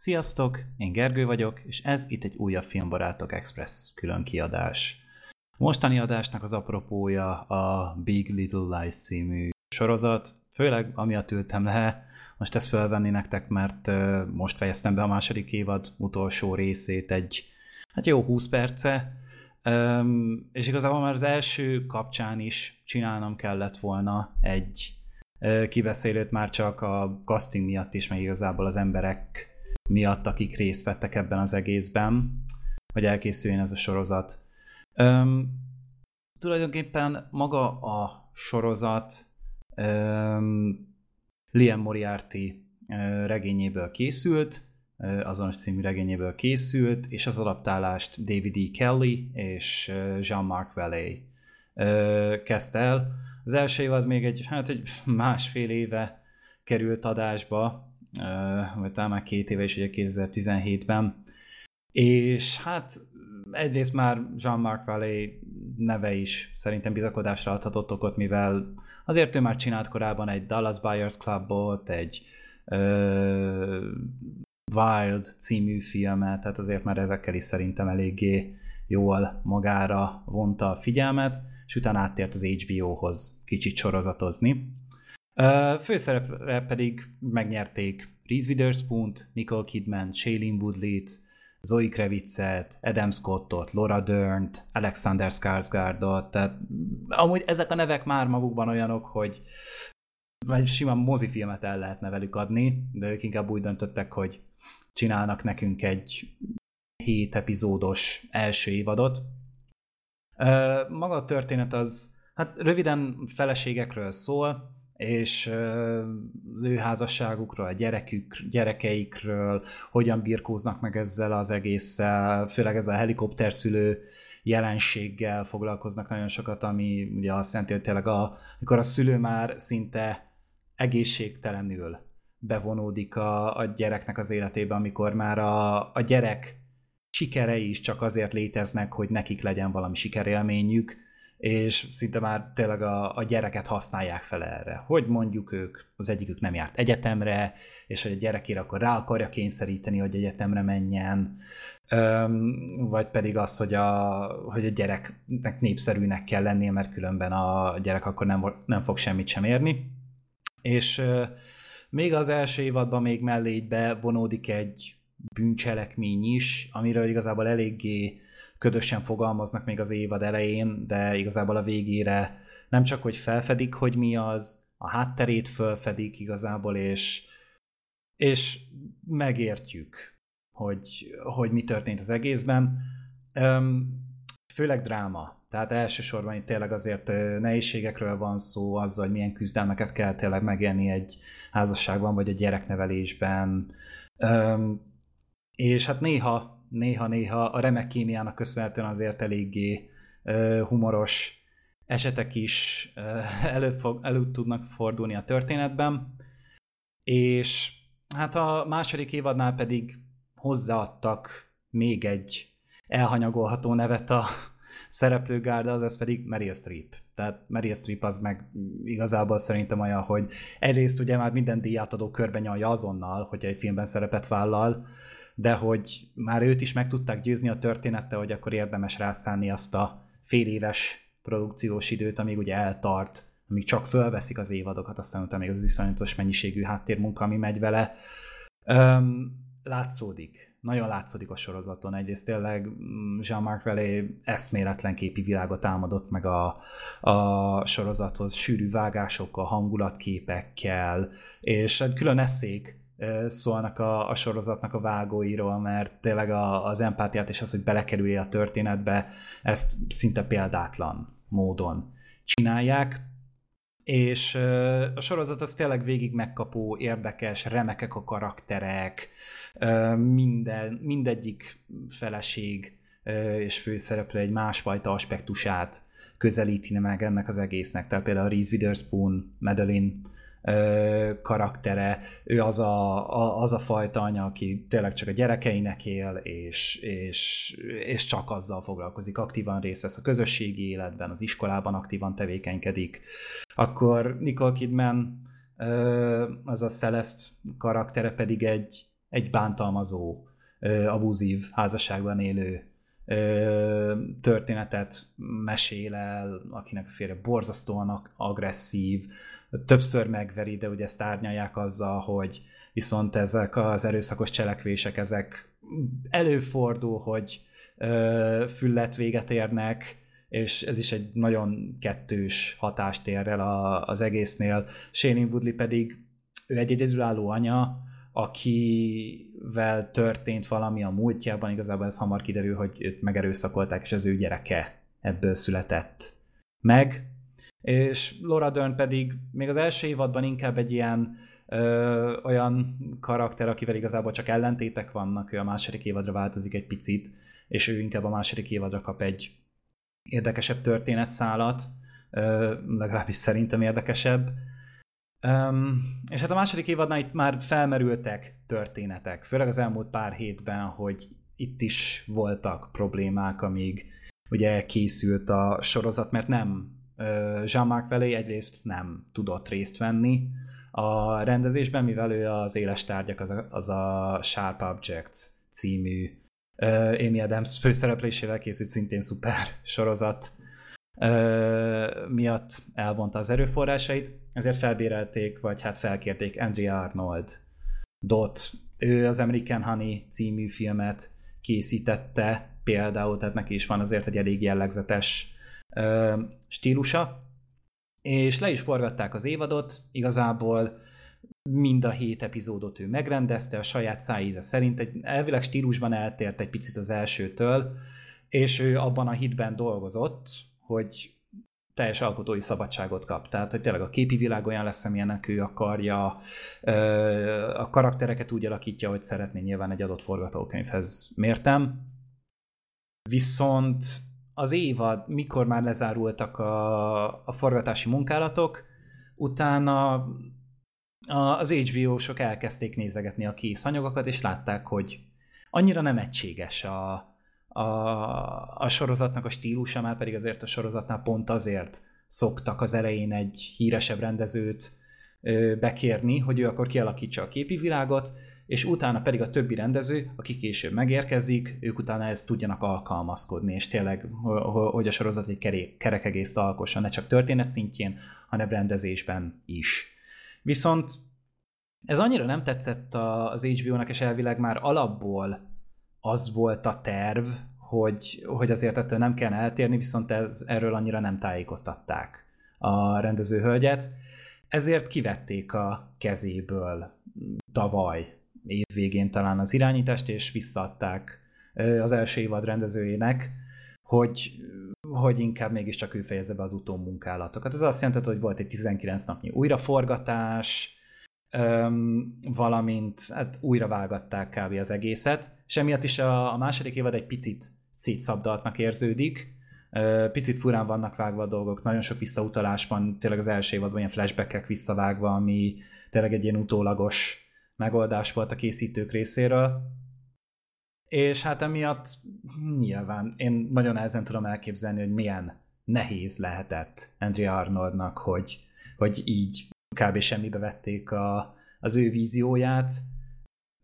Sziasztok, én Gergő vagyok, és ez itt egy újabb Filmbarátok Express külön kiadás. Mostani adásnak az apropója a Big Little Lies című sorozat, főleg amiatt ültem le, most ezt felvenni nektek, mert most fejeztem be a második évad utolsó részét egy, hát jó 20 perce, és igazából már az első kapcsán is csinálnom kellett volna egy kiveszélőt már csak a casting miatt is, meg igazából az emberek miatt, akik részt vettek ebben az egészben, hogy elkészüljön ez a sorozat. Um, tulajdonképpen maga a sorozat um, Liam Moriarty regényéből készült, azonos című regényéből készült, és az adaptálást David E. Kelly és Jean-Marc Vallée kezdte el. Az első évad még egy, hát egy másfél éve került adásba, vagy talán már két éve is, ugye 2017-ben. És hát egyrészt már Jean-Marc Vallée neve is szerintem bizakodásra adhatott okot, mivel azért ő már csinált korábban egy Dallas Buyers Clubot, egy uh, Wild című filmet, tehát azért már ezekkel is szerintem eléggé jól magára vonta a figyelmet, és utána áttért az HBO-hoz kicsit sorozatozni. Főszerepre pedig megnyerték Reese witherspoon Nicole Kidman, Shailene Woodley-t, Zoe Kravitzet, Adam Scottot, Laura Dern-t, Alexander Skarsgårdot, tehát amúgy ezek a nevek már magukban olyanok, hogy vagy simán mozifilmet el lehetne velük adni, de ők inkább úgy döntöttek, hogy csinálnak nekünk egy hét epizódos első évadot. Maga a történet az, hát röviden feleségekről szól, és az ő házasságukról, a gyerekük, gyerekeikről, hogyan birkóznak meg ezzel az egésszel, főleg ez a helikopterszülő jelenséggel foglalkoznak nagyon sokat, ami ugye azt jelenti, hogy tényleg a, amikor a szülő már szinte egészségtelenül bevonódik a, a gyereknek az életébe, amikor már a, a gyerek sikerei is csak azért léteznek, hogy nekik legyen valami sikerélményük, és szinte már tényleg a, a gyereket használják fel erre. Hogy mondjuk ők, az egyikük nem járt egyetemre, és a gyerekére akkor rá akarja kényszeríteni, hogy egyetemre menjen, öm, vagy pedig az, hogy a, hogy a gyereknek népszerűnek kell lennie, mert különben a gyerek akkor nem, nem fog semmit sem érni. És ö, még az első évadban még mellé így bevonódik egy bűncselekmény is, amiről igazából eléggé ködösen fogalmaznak még az évad elején, de igazából a végére nem csak, hogy felfedik, hogy mi az, a hátterét felfedik igazából, és, és megértjük, hogy, hogy mi történt az egészben. Főleg dráma. Tehát elsősorban itt tényleg azért nehézségekről van szó, azzal, hogy milyen küzdelmeket kell tényleg megélni egy házasságban, vagy a gyereknevelésben. És hát néha néha-néha a remek kémiának köszönhetően azért eléggé humoros esetek is elő, fog, elő tudnak fordulni a történetben, és hát a második évadnál pedig hozzáadtak még egy elhanyagolható nevet a szereplőgárda, az ez pedig Meryl Streep. Tehát Meryl Streep az meg igazából szerintem olyan, hogy egyrészt ugye már minden díjátadó körben nyalja azonnal, hogy egy filmben szerepet vállal, de hogy már őt is meg tudták győzni a története, hogy akkor érdemes rászállni azt a fél éves produkciós időt, amíg ugye eltart, amíg csak fölveszik az évadokat, aztán utána még az iszonyatos mennyiségű háttérmunka, ami megy vele. Öm, látszódik, nagyon látszódik a sorozaton. Egyrészt tényleg mm, Jean-Marc Vallée eszméletlen képi világot álmodott meg a, a sorozathoz, sűrű vágásokkal, hangulatképekkel, és külön eszék szólnak a, a sorozatnak a vágóiról, mert tényleg a, az empátiát és az, hogy belekerülje a történetbe, ezt szinte példátlan módon csinálják, és a sorozat az tényleg végig megkapó, érdekes, remekek a karakterek, minden, mindegyik feleség és főszereplő egy másfajta aspektusát közelíti meg ennek az egésznek. Tehát például Reese Witherspoon, Madeline karaktere, ő az a, a, az a fajta anya, aki tényleg csak a gyerekeinek él, és, és, és csak azzal foglalkozik, aktívan részt vesz a közösségi életben, az iskolában aktívan tevékenykedik. Akkor Nicole Kidman, az a Celeste karaktere pedig egy egy bántalmazó, abuzív házasságban élő történetet mesél el, akinek félre borzasztóan agresszív, többször megveri, de ugye ezt árnyalják azzal, hogy viszont ezek az erőszakos cselekvések, ezek előfordul, hogy füllet véget érnek, és ez is egy nagyon kettős hatást ér el az egésznél. Shane Woodley pedig ő egy egyedülálló anya, akivel történt valami a múltjában, igazából ez hamar kiderül, hogy őt megerőszakolták, és az ő gyereke ebből született meg. És Laura Dern pedig még az első évadban inkább egy ilyen ö, olyan karakter, akivel igazából csak ellentétek vannak, ő a második évadra változik egy picit, és ő inkább a második évadra kap egy érdekesebb történetszálat, ö, legalábbis szerintem érdekesebb. Um, és hát a második évadnál itt már felmerültek történetek, főleg az elmúlt pár hétben, hogy itt is voltak problémák, amíg ugye készült a sorozat, mert nem Jean-Marc Vallée egyrészt nem tudott részt venni a rendezésben, mivel ő az éles tárgyak, az a, az a Sharp Objects című uh, Amy Adams főszereplésével készült szintén szuper sorozat miatt elvonta az erőforrásait, ezért felbérelték, vagy hát felkérték Andrea Arnold Dot. Ő az American Honey című filmet készítette például, tehát neki is van azért egy elég jellegzetes ö, stílusa, és le is forgatták az évadot, igazából mind a hét epizódot ő megrendezte, a saját szájíze szerint egy elvileg stílusban eltért egy picit az elsőtől, és ő abban a hitben dolgozott, hogy teljes alkotói szabadságot kap. Tehát, hogy tényleg a képi világ olyan lesz, amilyenek ő akarja, a karaktereket úgy alakítja, hogy szeretné nyilván egy adott forgatókönyvhez mértem. Viszont az évad, mikor már lezárultak a, a forgatási munkálatok, utána az HBO-sok elkezdték nézegetni a kész anyagokat, és látták, hogy annyira nem egységes a, a, a sorozatnak a stílusa, már pedig azért a sorozatnál pont azért szoktak az elején egy híresebb rendezőt ö, bekérni, hogy ő akkor kialakítsa a képi világot, és utána pedig a többi rendező, aki később megérkezik, ők utána ezt tudjanak alkalmazkodni, és tényleg, hogy a sorozat egy kerek egészt alkosson, ne csak történet szintjén, hanem rendezésben is. Viszont ez annyira nem tetszett az HBO-nak, és elvileg már alapból az volt a terv, hogy, hogy azért ettől nem kell eltérni, viszont ez, erről annyira nem tájékoztatták a rendező hölgyet. Ezért kivették a kezéből tavaly év végén talán az irányítást, és visszaadták az első évad rendezőjének, hogy, hogy inkább mégiscsak ő fejezze be az utómunkálatokat. Ez azt jelenti, hogy volt egy 19 napnyi újraforgatás, Öm, valamint hát újra vágatták kb. az egészet, és emiatt is a, a második évad egy picit szétszabdaltnak érződik, picit furán vannak vágva a dolgok, nagyon sok visszautalás van, tényleg az első évadban ilyen flashbackek visszavágva, ami tényleg egy ilyen utólagos megoldás volt a készítők részéről. És hát emiatt nyilván én nagyon ezen tudom elképzelni, hogy milyen nehéz lehetett Andrea Arnoldnak, hogy, hogy így kb. semmibe vették a, az ő vízióját.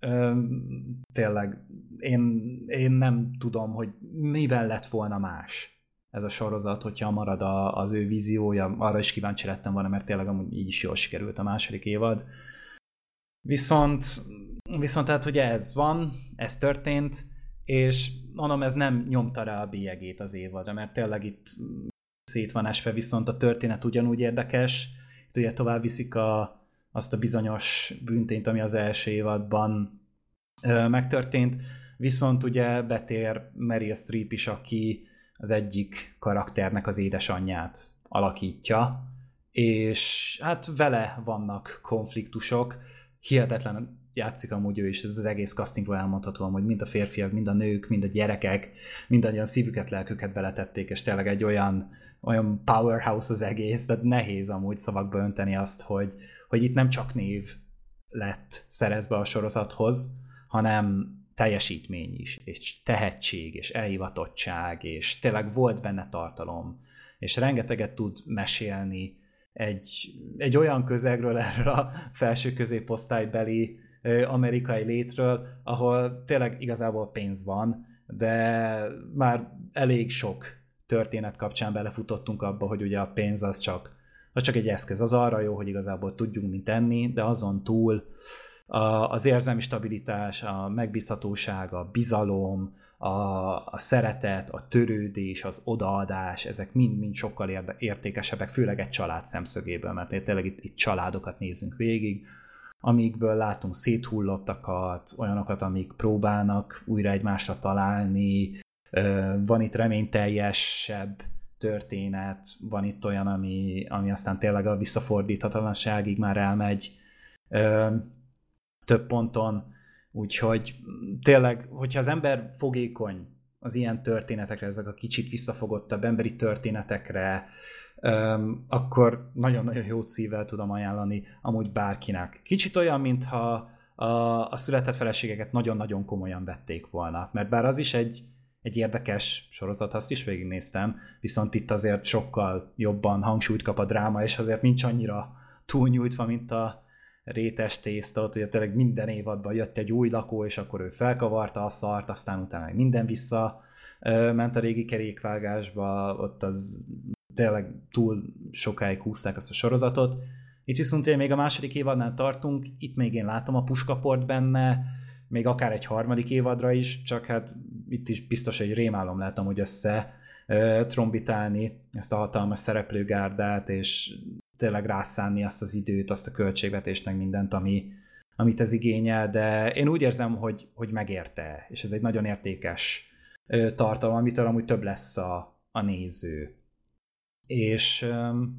Üm, tényleg, én, én nem tudom, hogy mivel lett volna más ez a sorozat, hogyha marad a, az ő víziója, arra is kíváncsi lettem volna, mert tényleg amúgy így is jól sikerült a második évad. Viszont, viszont tehát, hogy ez van, ez történt, és mondom, ez nem nyomta rá a bélyegét az évadra, mert tényleg itt szét van esve, viszont a történet ugyanúgy érdekes, itt ugye tovább viszik a, azt a bizonyos büntényt, ami az első évadban ö, megtörtént, viszont ugye betér Meryl Streep is, aki az egyik karakternek az édesanyját alakítja, és hát vele vannak konfliktusok, hihetetlen játszik amúgy ő is, ez az egész castingról elmondhatóan, hogy mind a férfiak, mind a nők, mind a gyerekek, mindannyian szívüket, lelküket beletették, és tényleg egy olyan, olyan powerhouse az egész, tehát nehéz amúgy szavakba önteni azt, hogy, hogy itt nem csak név lett szerezve a sorozathoz, hanem teljesítmény is, és tehetség, és elhivatottság, és tényleg volt benne tartalom, és rengeteget tud mesélni egy, egy olyan közegről erről a felső középosztálybeli amerikai létről, ahol tényleg igazából pénz van, de már elég sok történet kapcsán belefutottunk abba, hogy ugye a pénz az csak, az csak egy eszköz. Az arra jó, hogy igazából tudjunk mit tenni, de azon túl a, az érzelmi stabilitás, a megbízhatóság, a bizalom, a, a szeretet, a törődés, az odaadás, ezek mind-mind sokkal értékesebbek, főleg egy család szemszögéből, mert tényleg itt, itt családokat nézünk végig, amikből látunk széthullottakat, olyanokat, amik próbálnak újra egymásra találni, van itt reményteljesebb történet, van itt olyan, ami, ami aztán tényleg a visszafordíthatatlanságig már elmegy. Több ponton, úgyhogy tényleg, hogyha az ember fogékony az ilyen történetekre, ezek a kicsit visszafogottabb emberi történetekre, um, akkor nagyon-nagyon jó szívvel tudom ajánlani amúgy bárkinek. Kicsit olyan, mintha a, a született feleségeket nagyon-nagyon komolyan vették volna, mert bár az is egy, egy érdekes sorozat, azt is végignéztem, viszont itt azért sokkal jobban hangsúlyt kap a dráma, és azért nincs annyira túlnyújtva, mint a rétes tészta, ott ugye tényleg minden évadban jött egy új lakó, és akkor ő felkavarta a szart, aztán utána minden vissza ment a régi kerékvágásba, ott az tényleg túl sokáig húzták azt a sorozatot. Itt viszont még a második évadnál tartunk, itt még én látom a puskaport benne, még akár egy harmadik évadra is, csak hát itt is biztos egy rémálom látom, hogy össze trombitálni ezt a hatalmas szereplőgárdát, és tényleg rászánni azt az időt, azt a költségvetést, meg mindent, ami, amit ez igényel, de én úgy érzem, hogy, hogy megérte, és ez egy nagyon értékes tartalom, amitől amúgy több lesz a, a néző. És um,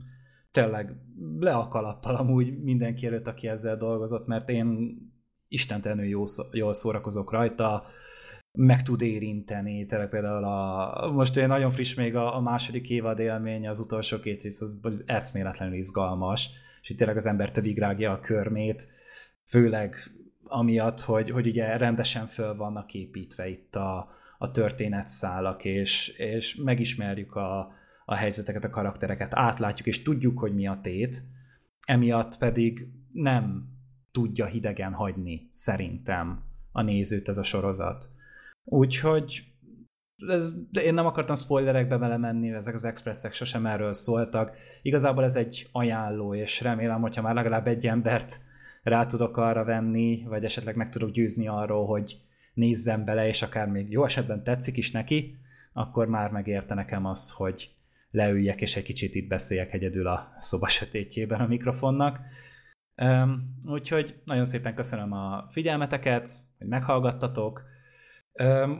tényleg le a kalappal amúgy mindenki előtt, aki ezzel dolgozott, mert én istentelenül jó, jól szórakozok rajta, meg tud érinteni, tényleg például a, most én nagyon friss még a, a második évad élmény, az utolsó két rész, az eszméletlenül izgalmas, és itt tényleg az ember tövigrágja a körmét, főleg amiatt, hogy, hogy ugye rendesen föl vannak építve itt a, a történetszálak, és, és megismerjük a, a helyzeteket, a karaktereket, átlátjuk, és tudjuk, hogy mi a tét, emiatt pedig nem tudja hidegen hagyni, szerintem, a nézőt ez a sorozat. Úgyhogy ez, de én nem akartam spoilerekbe vele menni, ezek az expresszek sosem erről szóltak. Igazából ez egy ajánló, és remélem, hogyha már legalább egy embert rá tudok arra venni, vagy esetleg meg tudok győzni arról, hogy nézzem bele, és akár még jó esetben tetszik is neki, akkor már megérte nekem az, hogy leüljek, és egy kicsit itt beszéljek egyedül a szoba sötétjében a mikrofonnak. Úgyhogy nagyon szépen köszönöm a figyelmeteket, hogy meghallgattatok.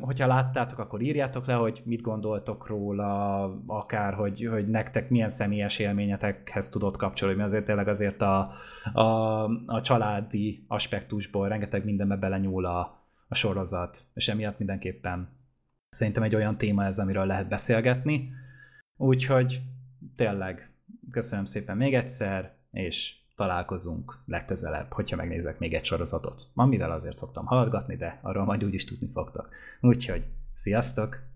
Hogyha láttátok, akkor írjátok le, hogy mit gondoltok róla, akár, hogy, hogy nektek milyen személyes élményetekhez tudott kapcsolódni, mert azért tényleg azért a, a, a családi aspektusból rengeteg mindenbe belenyúl a, a sorozat, és emiatt mindenképpen szerintem egy olyan téma ez, amiről lehet beszélgetni. Úgyhogy tényleg köszönöm szépen még egyszer, és találkozunk legközelebb, hogyha megnézek még egy sorozatot. Amivel azért szoktam hallgatni, de arról majd úgyis tudni fogtok. Úgyhogy sziasztok!